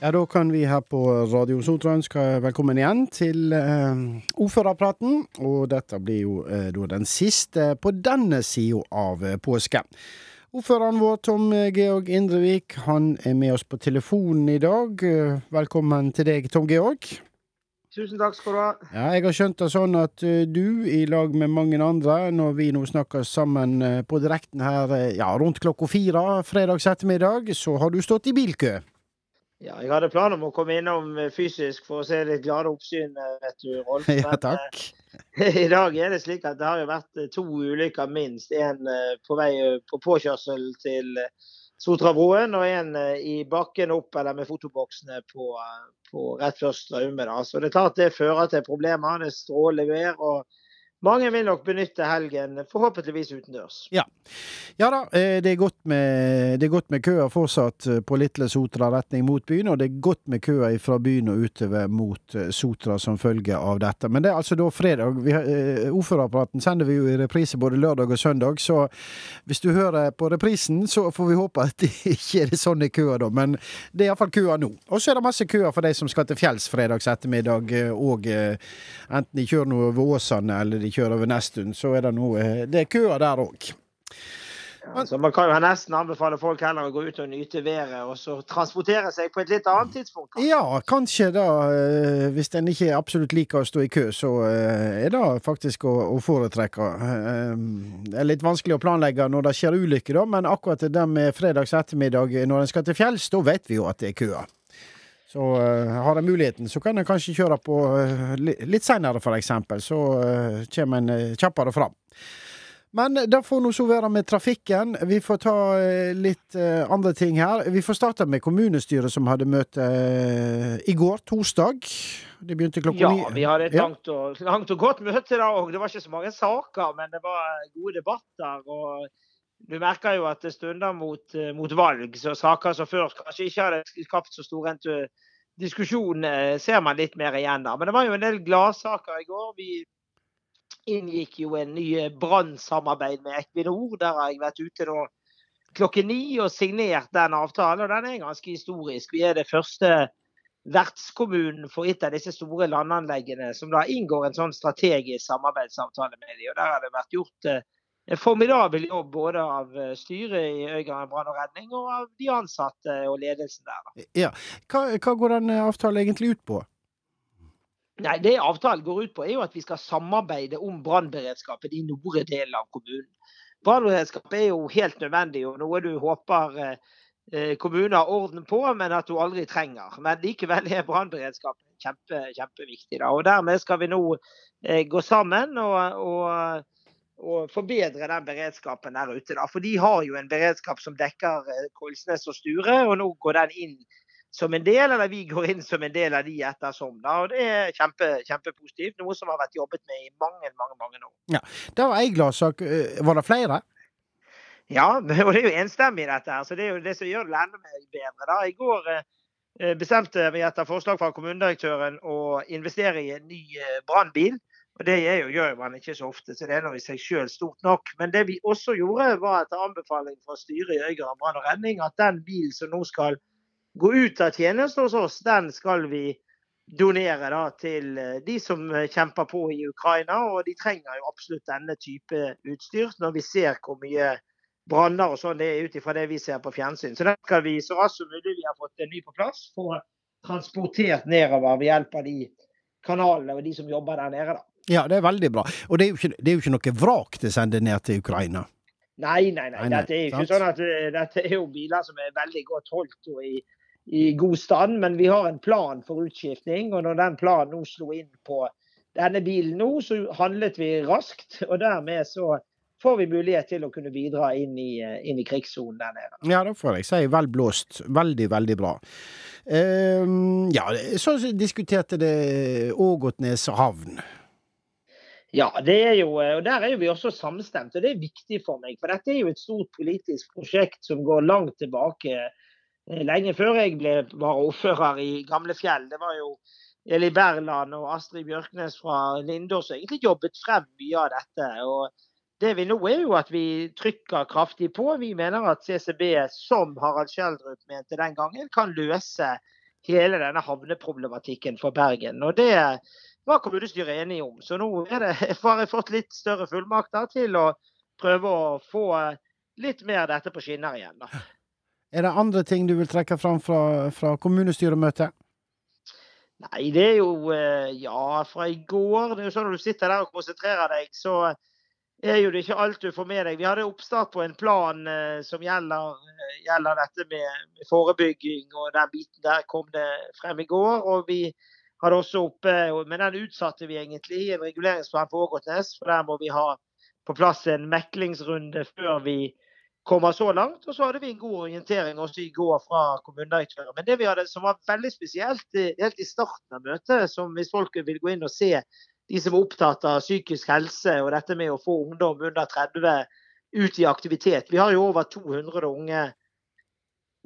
Ja, Da kan vi her på Radio Sotra ønske velkommen igjen til eh, ordførerpraten. Og dette blir jo eh, den siste på denne sida av eh, påske. Ordføreren vår, Tom Georg Indrevik, han er med oss på telefonen i dag. Eh, Velkommen til deg, Tom Georg. Tusen takk skal du ha. Ja, Jeg har skjønt det sånn at eh, du, i lag med mange andre, når vi nå snakker sammen på direkten her ja, rundt klokka fire fredags ettermiddag, så har du stått i bilkø. Ja, jeg hadde planer om å komme innom eh, fysisk for å se litt glade oppsyn, eh, vet du, Rolf. Ja, takk. eh, I dag er det slik at det har jo vært to ulykker minst. En på vei på påkjørsel til Sotrabroen, og en i bakken opp eller med fotoboksene på, på rett før Straume. Så det er klart det fører til problemer. Det er strålende vær. og mange vil nok benytte helgen, forhåpentligvis utendørs. Ja da, eh, det er godt med, det godt med køer fortsatt eh, på Litle Sotra retning mot byen, og det er godt med køer fra byen og utover mot eh, Sotra som følge av dette. Men det er altså da fredag. Vi Ordførerapparaten sender vi jo i reprise både lørdag og søndag, så hvis du hører på reprisen, så får vi håpe at det ikke er sånne køer da. Men det er iallfall køer nå. Og så er det masse køer for de som skal til fjells fredags ettermiddag òg. Enten de kjører noe over Åsane eller de kjører over Nesttun, så er det noe Det er køer der òg. Ja, så Man kan jo nesten anbefale folk heller å gå ut og nyte været, og så transportere seg på et litt annet tidspunkt. kanskje. Ja, kanskje da, eh, hvis en ikke absolutt liker å stå i kø, så eh, er det faktisk å, å foretrekke. Eh, Det er litt vanskelig å planlegge når det skjer ulykker, da, men akkurat det med fredags ettermiddag når en skal til fjells, da vet vi jo at det er køer. Så eh, har jeg muligheten, så kan en kanskje kjøre på eh, litt seinere, eksempel. Så eh, kommer en kjappere fram. Men det får nå så være med trafikken. Vi får ta litt andre ting her. Vi får starte med kommunestyret som hadde møte i går, torsdag. Det begynte klokka Ja, vi hadde et langt og, langt og godt møte da òg. Det var ikke så mange saker, men det var gode debatter. og Du merker jo at det stunder mot, mot valg, så saker som før kanskje ikke hadde skapt så stor entu- diskusjon, eh, ser man litt mer igjen der. Men det var jo en del gladsaker i går. Vi inngikk jo en ny eh, brannsamarbeid med Equinor. Der har jeg vært ute nå klokken ni og signert den avtalen. og Den er ganske historisk. Vi er det første vertskommunen for et av disse store landanleggene som da inngår en sånn strategisk samarbeidsavtale med dem. Og Der har det vært gjort eh, en formidabel jobb både av eh, styret i Øygarden brann og redning og av de ansatte og ledelsen der. Ja. Hva, hva går den eh, avtalen egentlig ut på? Nei, Det avtalen går ut på, er jo at vi skal samarbeide om brannberedskapen i nordre delen av kommunen. Brannberedskap er jo helt nødvendig og noe du håper eh, kommunen har orden på, men at du aldri trenger. Men likevel er brannberedskap kjempe, kjempeviktig. Da. Og Dermed skal vi nå gå sammen og, og, og forbedre den beredskapen der ute. Da. For de har jo en beredskap som dekker eh, Kolsnes og Sture, og nå går den inn som en del, eller vi går inn som en del av de ettersom. Da. Og Det er kjempe, kjempepositivt, noe som har vært jobbet med i mange mange, mange år. Ja, Det var ei gladsak. Eh, Var det flere? Ja, og det er jo enstemmig dette her, så det er jo det som gjør det enda mer bedre. da. I går eh, bestemte vi etter forslag fra kommunedirektøren å investere i en ny brannbil. Og Det jo, gjør man ikke så ofte, så det er nå i seg selv stort nok. Men det vi også gjorde, var etter anbefaling fra styret i Øygarden brann og redning at den bilen som nå skal gå ut av tjeneste hos oss, den skal vi donere da, til eh, de som eh, kjemper på i Ukraina. Og de trenger jo absolutt denne type utstyr når vi ser hvor mye branner og sånn det er ut ifra det vi ser på fjernsyn. Så den skal vi så raskt som mulig vi har fått en ny på plass, få transportert nedover ved hjelp av de kanalene og de som jobber der nede. da. Ja, det er veldig bra. Og det er jo ikke, det er jo ikke noe vrak de sender ned til Ukraina. Nei, nei, nei. Dette er jo ikke sånn at eh, dette er jo biler som er veldig godt holdt og i, i god stand, men vi har en plan for utskiftning. Og når den planen nå slo inn på denne bilen nå, så handlet vi raskt. Og dermed så får vi mulighet til å kunne bidra inn i, eh, inn i krigssonen der nede. Ja, det får jeg si. Vel blåst. Veldig, veldig bra. Um, ja, så diskuterte det Ågotnes havn. Ja, det er jo, eh, og der er jo vi også samstemt, og det er viktig for meg. For dette er jo et stort politisk prosjekt som går langt tilbake. eh, Lenge før jeg ble, var ordfører i Gamlefjell. Det var jo Eli Berland og Astrid Bjørknes fra Lindås som egentlig jobbet frem mye av dette. og det vi nå er jo at vi trykker kraftig på. Vi mener at CCB, som Harald Schjelderup mente den gangen, kan løse hele denne havneproblematikken for Bergen. Og det var kommunestyret enige om. Så nå det, har jeg fått litt større fullmakter til å prøve å få litt mer av dette på skinner igjen. Da. Er det andre ting du vil trekke fram fra, fra kommunestyremøtet? Nei, det er jo eh, Ja, fra i går. Det er jo sånn Når du sitter der og konsentrerer deg, så er jo det ikke alt du får med deg. Vi hadde oppstart på en plan eh, som gjelder, eh, gjelder dette med, med, forebygging, og den biten der kom det frem i går. Og vi hadde også oppe, men den utsatte vi egentlig, i en reguleringsplan for Ågotnes. For der må vi ha på plass en meklingsrunde før vi kommer så langt. Og så hadde vi en god orientering også i går fra kommunedirektøren. Men det vi hadde som var veldig spesielt helt i starten av møtet, som hvis folk vil gå inn og se de som er opptatt av psykisk helse og dette med å få ungdom under 30 ut i aktivitet. Vi har jo over 200 unge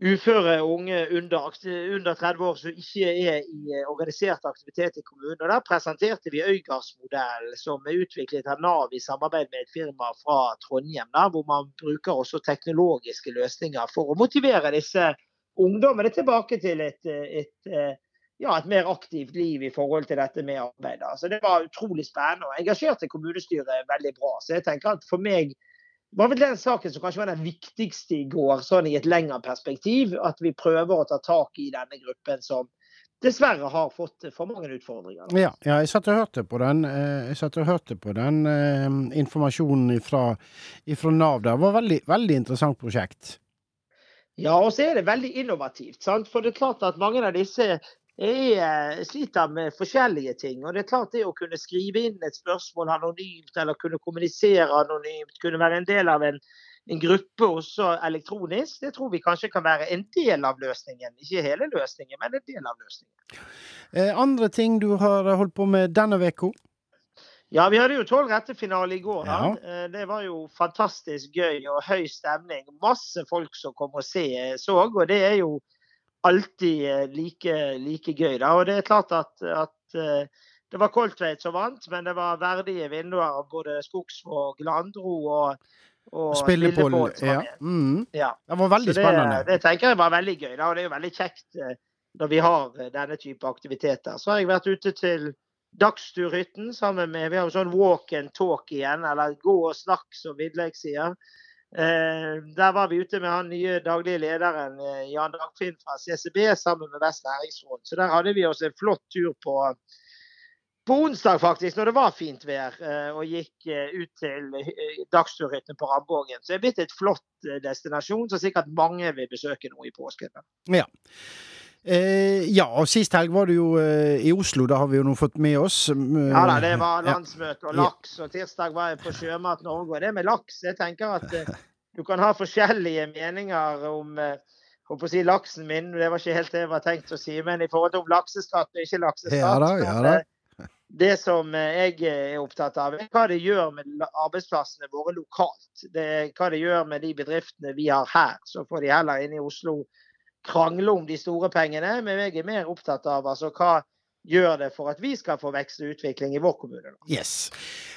uføre unge under, under 30 år som ikke er i eh, organisert aktivitet i kommunen. Og Der presenterte vi Øygardsmodellen, som er utviklet av Nav i samarbeid med et firma fra Trondheim. Der, hvor man bruker også teknologiske løsninger for å motivere disse ungdommene tilbake til et, et, eh, ja, et mer aktivt liv i forhold til dette med arbeid. Så Det var utrolig spennende. og Engasjerte kommunestyret veldig bra. Så jeg tenker at for meg var vel den saken som kanskje var den viktigste i går, sånn i et lengre perspektiv. At vi prøver å ta tak i denne gruppen som dessverre har fått for mange utfordringer. Ja, ja jeg satt og hørte på den, eh, hørte på den eh, informasjonen fra Nav der. Det var veldig, veldig interessant prosjekt. Ja, og så er det veldig innovativt. Sant? For det er klart at mange av disse jeg eh, sliter med forskjellige ting. og det er klart det Å kunne skrive inn et spørsmål anonymt, eller kunne kommunisere anonymt, kunne være en del av en, en gruppe også elektronisk, det tror vi kanskje kan være en del av løsningen. Ikke hele løsningen, men en del av løsningen. Eh, andre ting du har holdt på med denne uka? Ja, vi hadde jo tolv rettefinale i går. Ja. Eh, det var jo fantastisk gøy og høy stemning. Masse folk som kom og se, så, og det er jo alltid eh, like, like, gøy. Da. Og det er klart at, at eh, det var Koltveit som vant, men det var verdige vinduer av både Skogsvåg, Landro og, og Spillepoll. Ja. Mm. ja. Det var veldig det, spennende. Det tenker jeg var veldig gøy. Da. Og det er jo veldig kjekt eh, når vi har denne type aktiviteter. Så har jeg vært ute til Dagsturhytten sammen med Vi har jo sånn walk and talk igjen, eller gå og snakk, som Vidleik sier. Eh, der var vi ute med han nye daglige lederen eh, Jan Dagfinn fra CCB sammen med Vest næringsråd. Så der hadde vi oss en flott tur på, på onsdag, faktisk, når det var fint vær. Eh, og gikk ut til dagsturhytten på Rambågen. Så det er blitt et flott destinasjon som sikkert mange vil besøke nå i påsken. Ja. Eh, ja, og sist helg var du jo eh, i Oslo. Da har vi jo nå fått med oss Ja da, det var landsmøte og laks. Og tirsdag var jeg på Sjømat Norge. Og det med laks, jeg tenker at eh, du kan ha forskjellige meninger om å si laksen min, det var ikke helt det jeg var tenkt å si, men i forhold til om lakseskatt og ikke lakseskatt ja da, ja da. Det som jeg er opptatt av, er hva det gjør med arbeidsplassene våre lokalt. Det, hva det gjør med de bedriftene vi har her. Så får de heller inn i Oslo krangle om de store pengene, men jeg er mer opptatt av altså, hva gjør det for at vi skal få vekst og utvikling i vår kommune. Yes.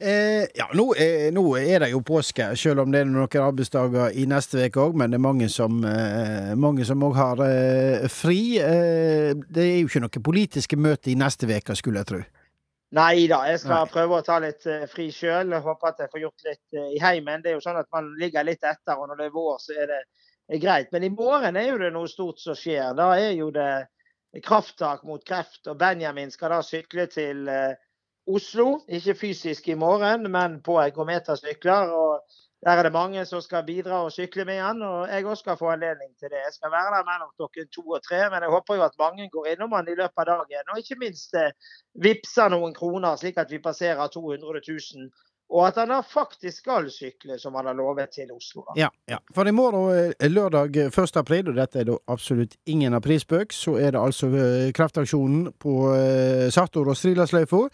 Eh, ja, nå er, nå er, det jo påske, selv om det er noen arbeidsdager i neste uke òg. Men det er mange som eh, òg har eh, fri. Eh, det er jo ikke noe politiske møte i neste uke, skulle jeg tro. Nei da, jeg skal Nei. prøve å ta litt uh, fri sjøl. Håper at jeg får gjort litt i heimen. Det er jo sånn at man ligger litt etter, og når det er vår, så er det er greit. Men i morgen er jo det noe stort som skjer. Da er jo det krafttak mot kreft. Og Benjamin skal da sykle til eh, Oslo. Ikke fysisk i morgen, men på ergometersykler. Og der er det mange som skal bidra og sykle med han. Og jeg òg skal få anledning til det. Jeg skal være der mellom klokken to og tre, men jeg håper jo at mange går innom han i løpet av dagen. Og ikke minst eh, vippser noen kroner, slik at vi passerer 200 000 og at han faktisk skal sykle, som han har lovet til Oslo. Ja, ja. For i morgen, eh, lørdag 1. Eh, april, og dette er da absolutt ingen aprilspøk, så er det altså eh, kraftaksjonen på Sartor og Strilasløyfa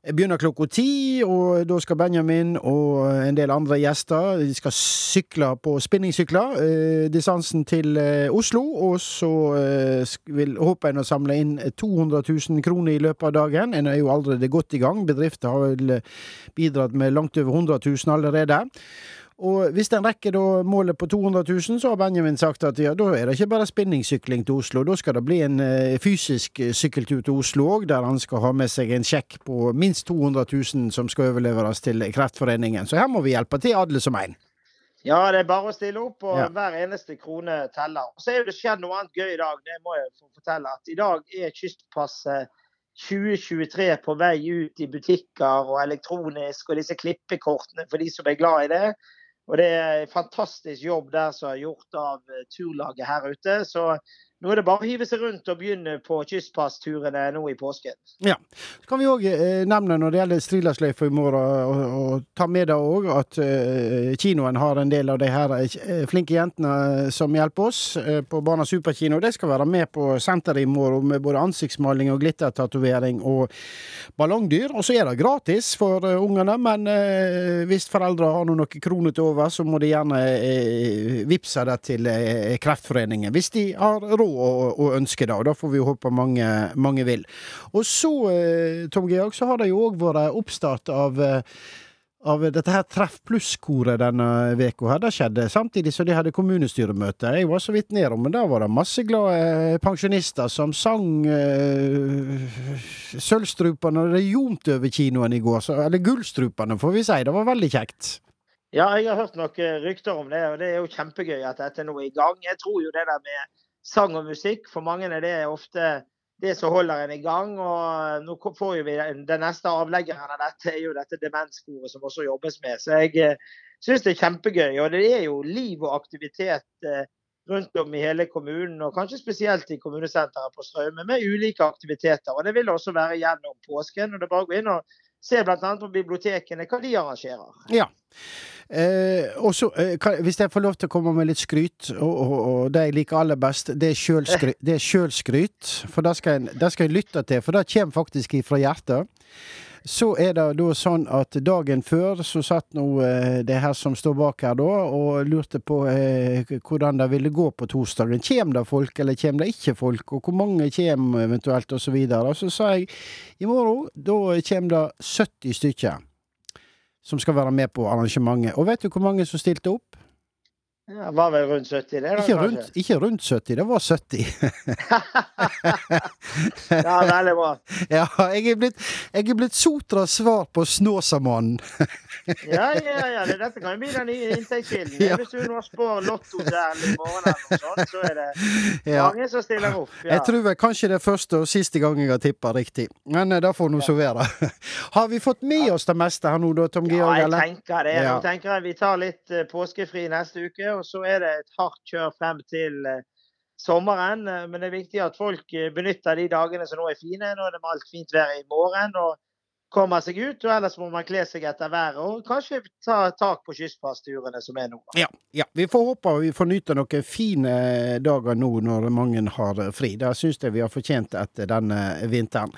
begynner klokka ti, og da skal Benjamin og en del andre gjester De skal sykle på spinningsykler eh, distansen til eh, Oslo. Og så eh, vil, håper en å samle inn 200 000 kroner i løpet av dagen. En er jo allerede godt i gang. Bedrifter har vel bidratt med langt over 100 000 allerede. Og hvis en rekker da målet på 200 000, så har Benjamin sagt at ja, da er det ikke bare spinningsykling til Oslo. Da skal det bli en uh, fysisk sykkeltur til Oslo òg, der han skal ha med seg en sjekk på minst 200 000 som skal overleveres til Kreftforeningen. Så her må vi hjelpe til, alle som en. Ja, det er bare å stille opp, og ja. hver eneste krone teller. Så er det skjedd noe annet gøy i dag, det må jeg få fortelle. At i dag er Kystpasset 2023 på vei ut i butikker og elektronisk, og disse klippekortene for de som er glad i det. Og det er en fantastisk jobb der som er gjort av eh, turlaget her ute. Så nå er det bare å hive seg rundt og begynne på kystpassturene nå i påsken. Ja. Så kan vi òg eh, nevne når det gjelder Strilasløyfa i morgen, og, og, ta med deg òg at eh, kinoen har en del av de her eh, flinke jentene som hjelper oss eh, på Barna Superkino. De skal være med på senteret i morgen med både ansiktsmaling og glittertatovering og ballongdyr. Og så er det gratis for uh, ungene, men hvis foreldre har noen kroner til over, så må de gjerne uh, vippse det til Kreftforeningen. Hvis de har råd og, og ønske det. Og da får vi håpe mange, mange vil. Og så, eh, Tom Georg, så har det jo òg vært oppstart av eh, av dette her Treff pluss-koret denne veka her. Det skjedde samtidig som de hadde kommunestyremøte. Jeg var så vidt nedom, men da var det masse glade pensjonister som sang uh, Sølvstrupene. Det ljomte over kinoen i går. Så, eller Gullstrupene, får vi si. Det var veldig kjekt. Ja, jeg har hørt noen rykter om det, og det er jo kjempegøy at dette nå er i gang. Jeg tror jo det der med sang og musikk. For mange er det ofte det som holder en i gang. og nå får vi Den neste avleggeren av dette er jo dette demenssporet som også jobbes med. Så jeg eh, syns det er kjempegøy. Og det er jo liv og aktivitet eh, rundt om i hele kommunen, og kanskje spesielt i kommunesenteret på Straume, med ulike aktiviteter. Og Det vil også være gjennom påsken. og det er bare å gå inn og se bl.a. på bibliotekene hva de arrangerer. Ja. Eh, også, eh, Hvis jeg får lov til å komme med litt skryt, og, og, og det jeg liker aller best, det er sjølskryt. For det skal, det skal jeg lytte til, for det kommer faktisk ifra hjertet. Så er det da sånn at dagen før så satt nå eh, det her som står bak her da, og lurte på eh, hvordan det ville gå på torsdagen. Kjem det folk, eller kjem det ikke folk, og hvor mange kjem eventuelt, og så videre. Så sa jeg i morgen, da kjem det 70 stykker som skal være med på arrangementet. Og vet du hvor mange som stilte opp? Ja, var vel rundt 70, det? da, ikke, rundt, ikke rundt 70, det var 70. ja, veldig bra. Ja, jeg er blitt, jeg er blitt Sotras svar på Snåsamannen. ja, ja, ja. Det, dette kan jo bli den nye inntektskilden. Ja. Hvis du nå spår Lotto der i morgen, eller noe sånt, så er det ja. mange som stiller opp. Ja. Jeg tror vel kanskje det er første og siste gang jeg har tippa riktig. Men uh, det får nå så være. har vi fått med oss det meste her nå, da, Tom Georg? Ja, jeg tenker det. Jeg tenker vi tar litt uh, påskefri neste uke og så er det et hardt kjør frem til eh, sommeren. Eh, men det er viktig at folk eh, benytter de dagene som nå er fine. Nå er det alt fint vær i morgen. og kommer seg ut, og ellers må man kle seg etter været og kanskje ta tak på kystpassturene som er nå. Ja, ja, vi får håpe vi får nyte noen fine dager nå når mange har fri. Det syns jeg vi har fortjent etter denne vinteren.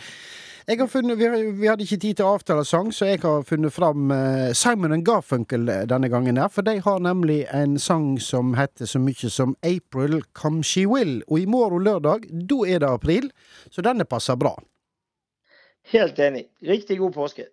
Funnet, vi, vi, hadde ikke tid til å avtale sang, så jeg har funnet fram uh, Simon and Garfunkel denne gangen. her, For de har nemlig en sang som heter så mye som April Come She Will. Og i morgen lørdag, da er det april, så denne passer bra. Helt enig. Riktig god påske.